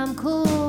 I'm cool.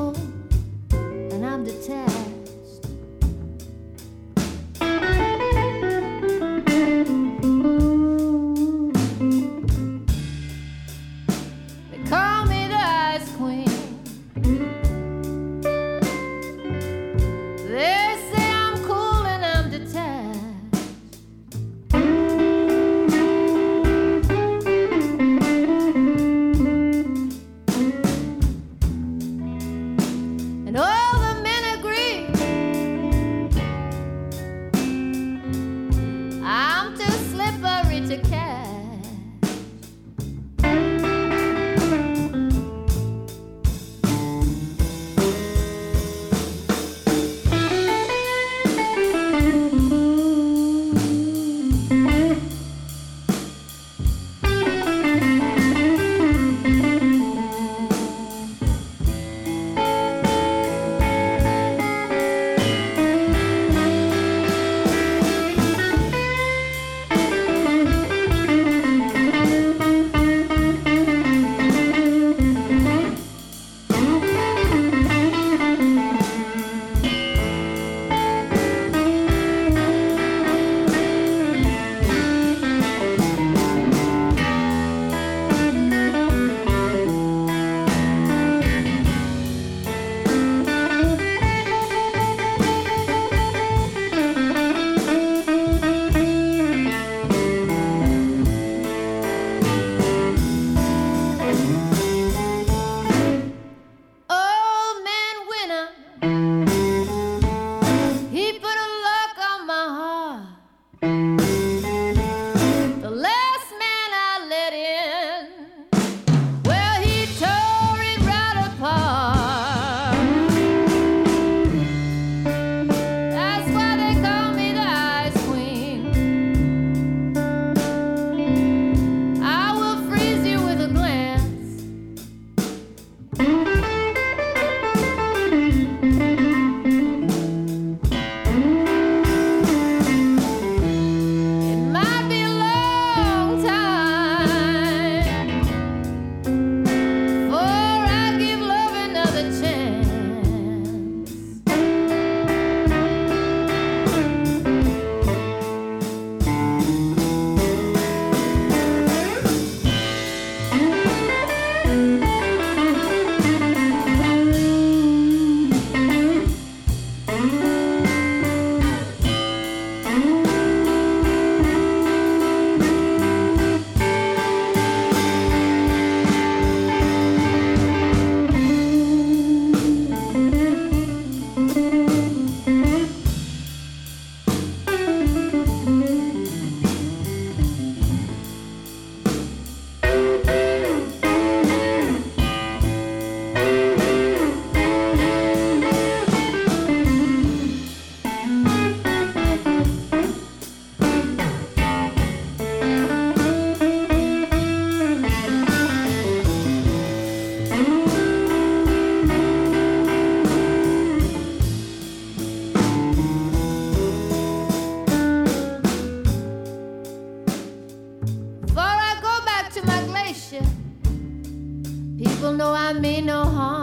Know I mean no harm.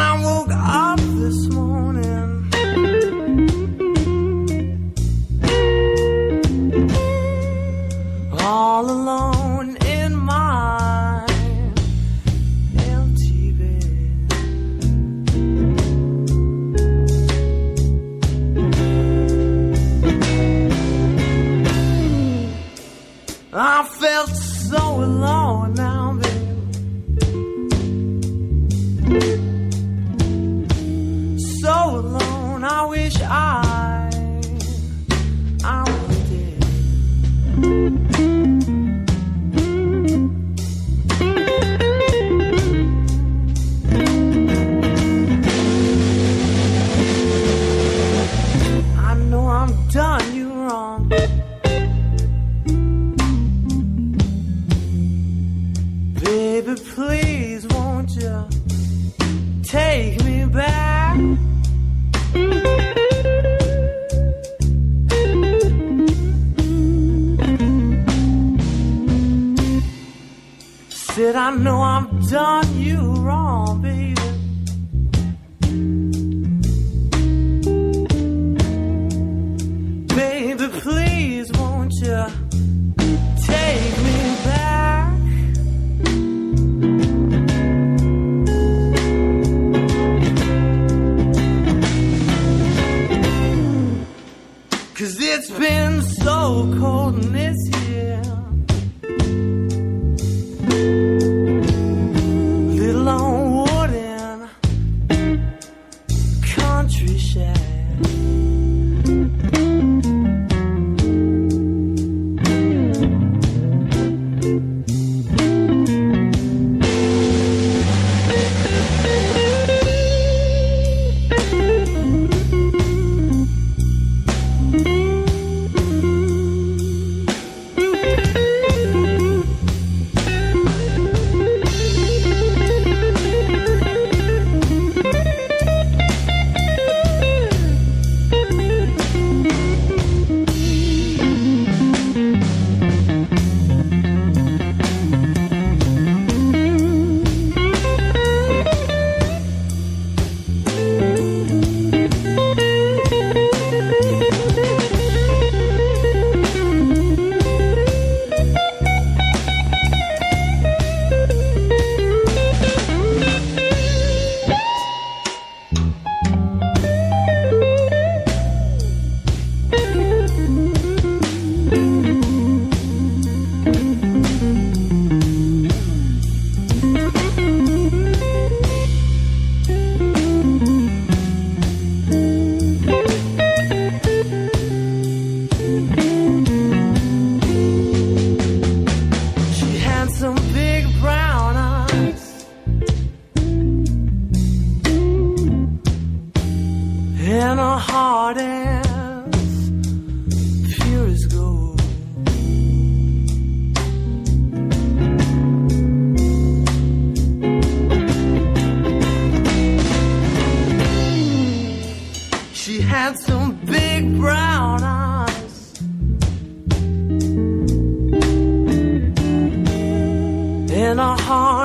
I woke up this morning.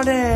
morning.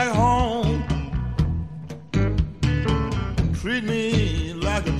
Back home. Treat me like a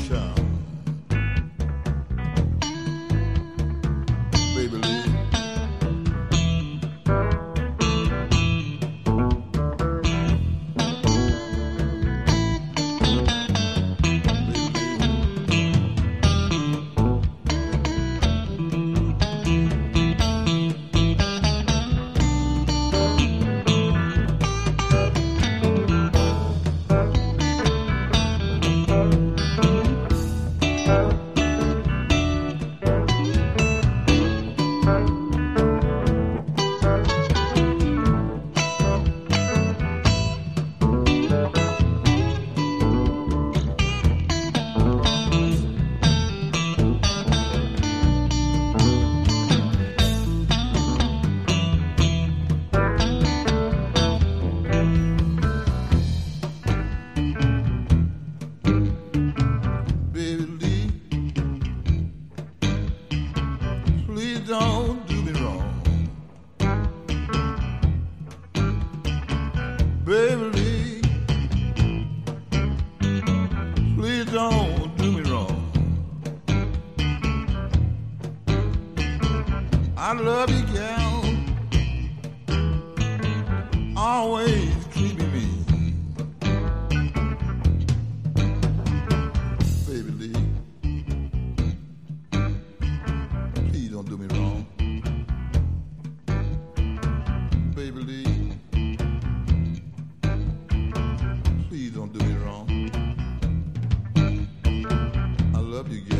you, gal.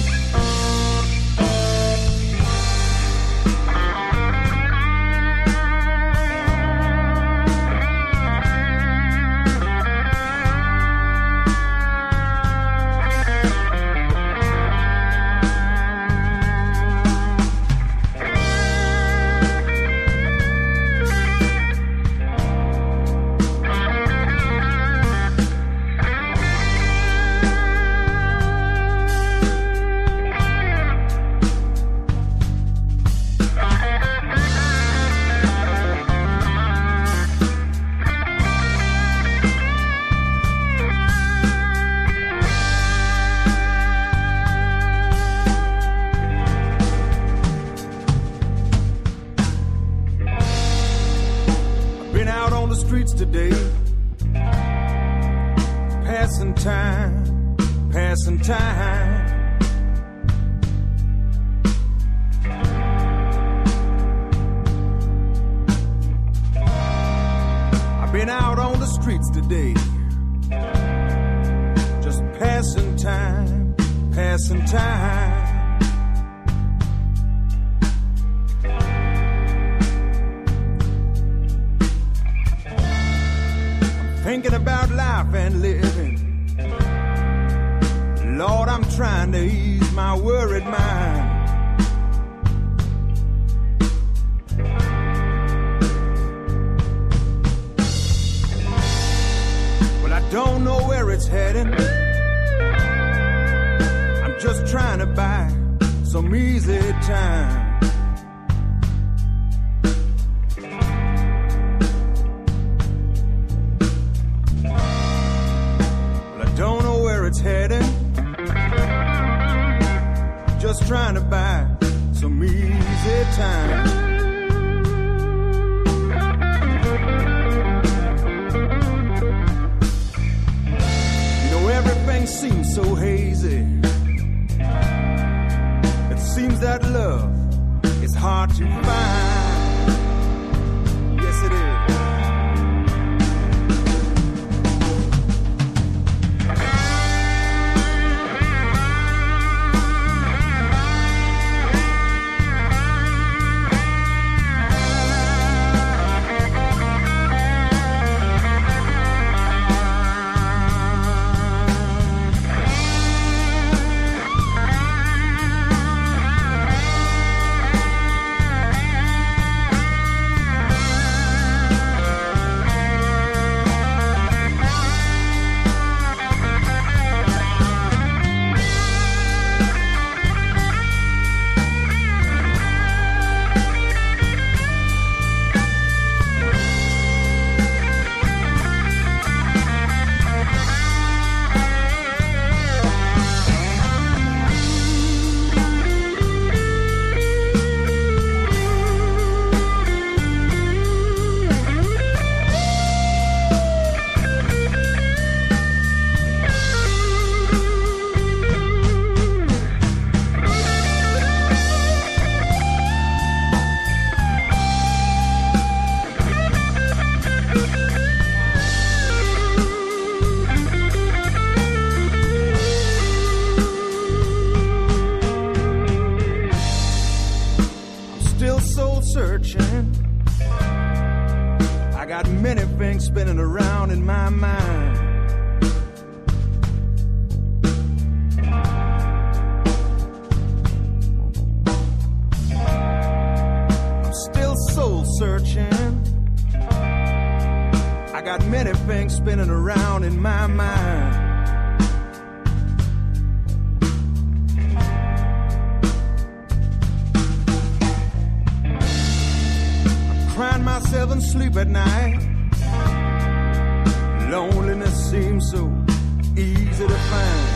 Trying to buy some easy time. You know, everything seems so hazy. It seems that love is hard to find. Yes, it is. Spinning around in my mind. I'm still soul searching. I got many things spinning around in my mind. I'm Crying myself in sleep at night. Seems so easy to find.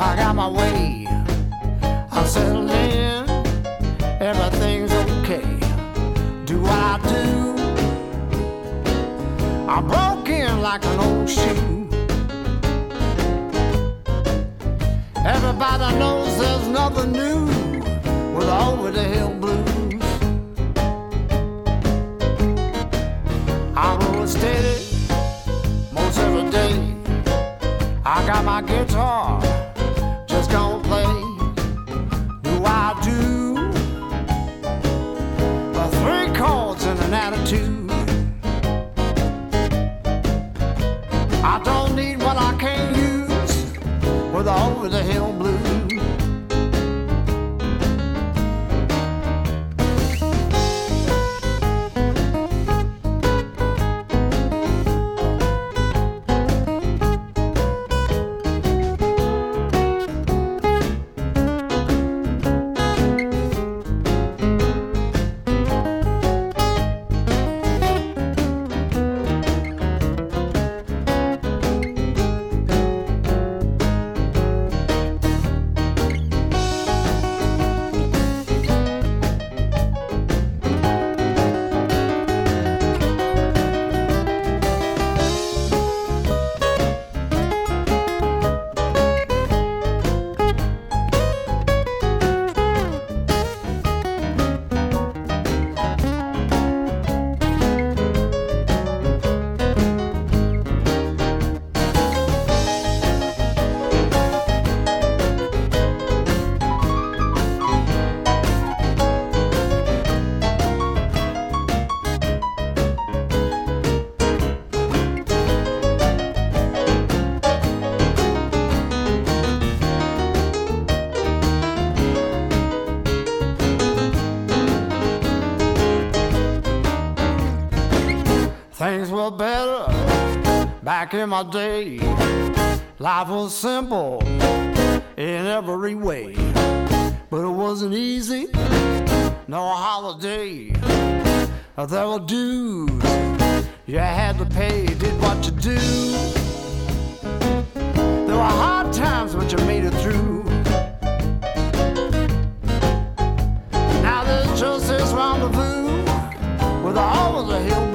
I got my way. I'm settled in. Everything's okay. Do I do. I broke in like an old shoe. Everybody knows there's nothing new with over the hill blues. I'm it steady most every day. I got my guitar just gonna play. Do I do? The three chords and an attitude. I don't need what I can't use with the over the hill blues. Back in my day. Life was simple in every way, but it wasn't easy. No holiday. There were dues you had to pay. Did what you do. There were hard times, but you made it through. Now there's just this rendezvous with all of the hill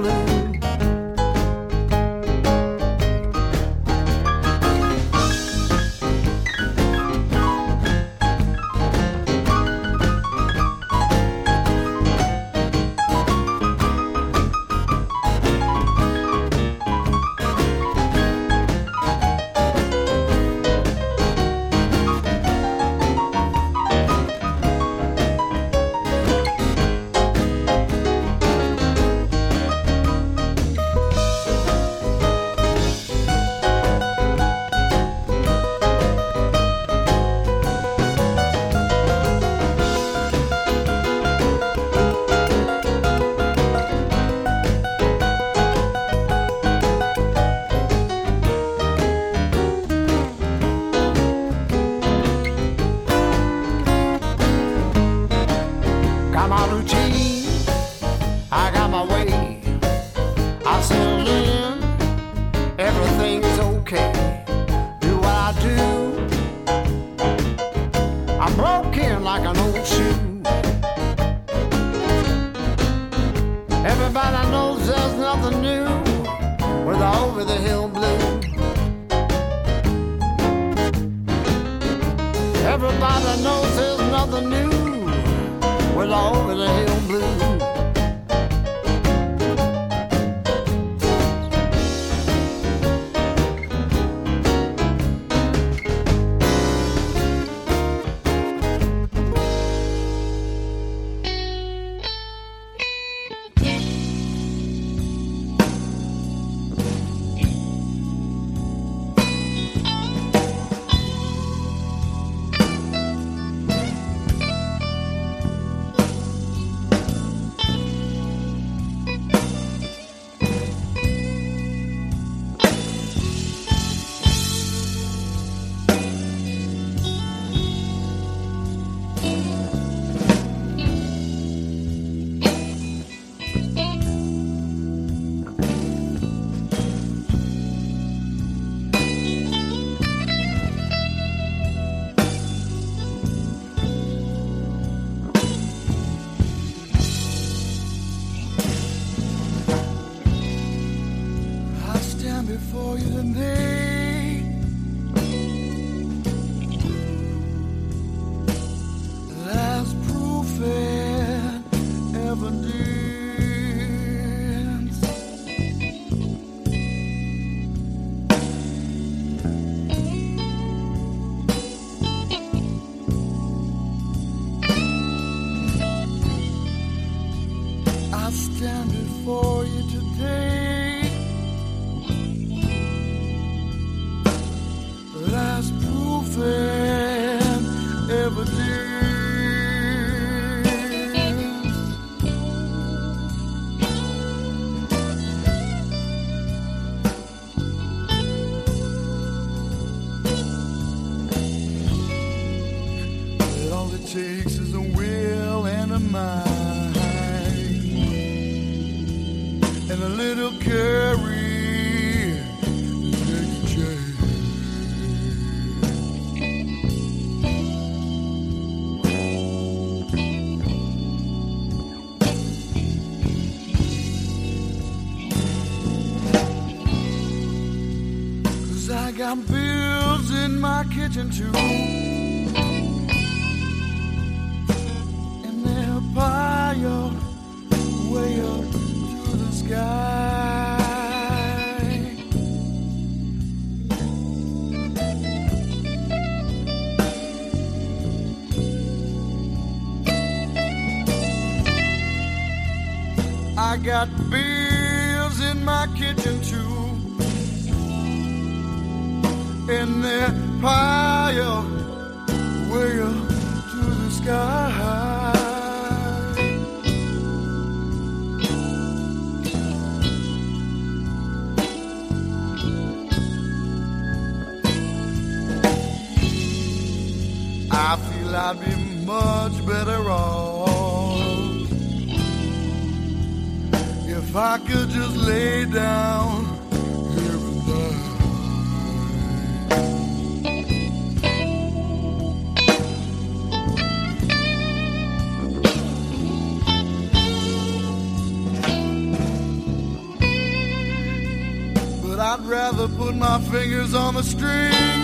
I'm building my kitchen too. If I could just lay down here But I'd rather put my fingers on the strings.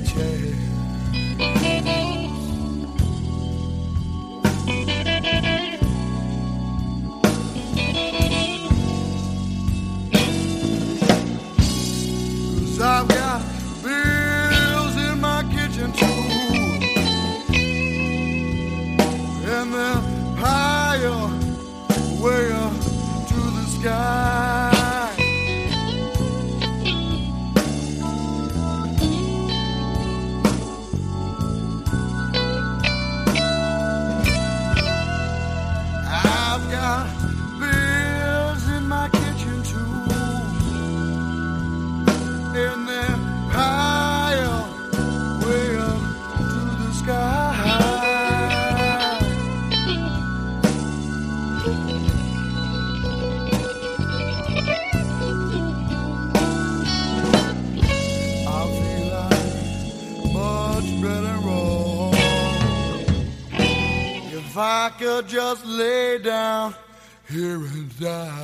piacere just lay down here and die.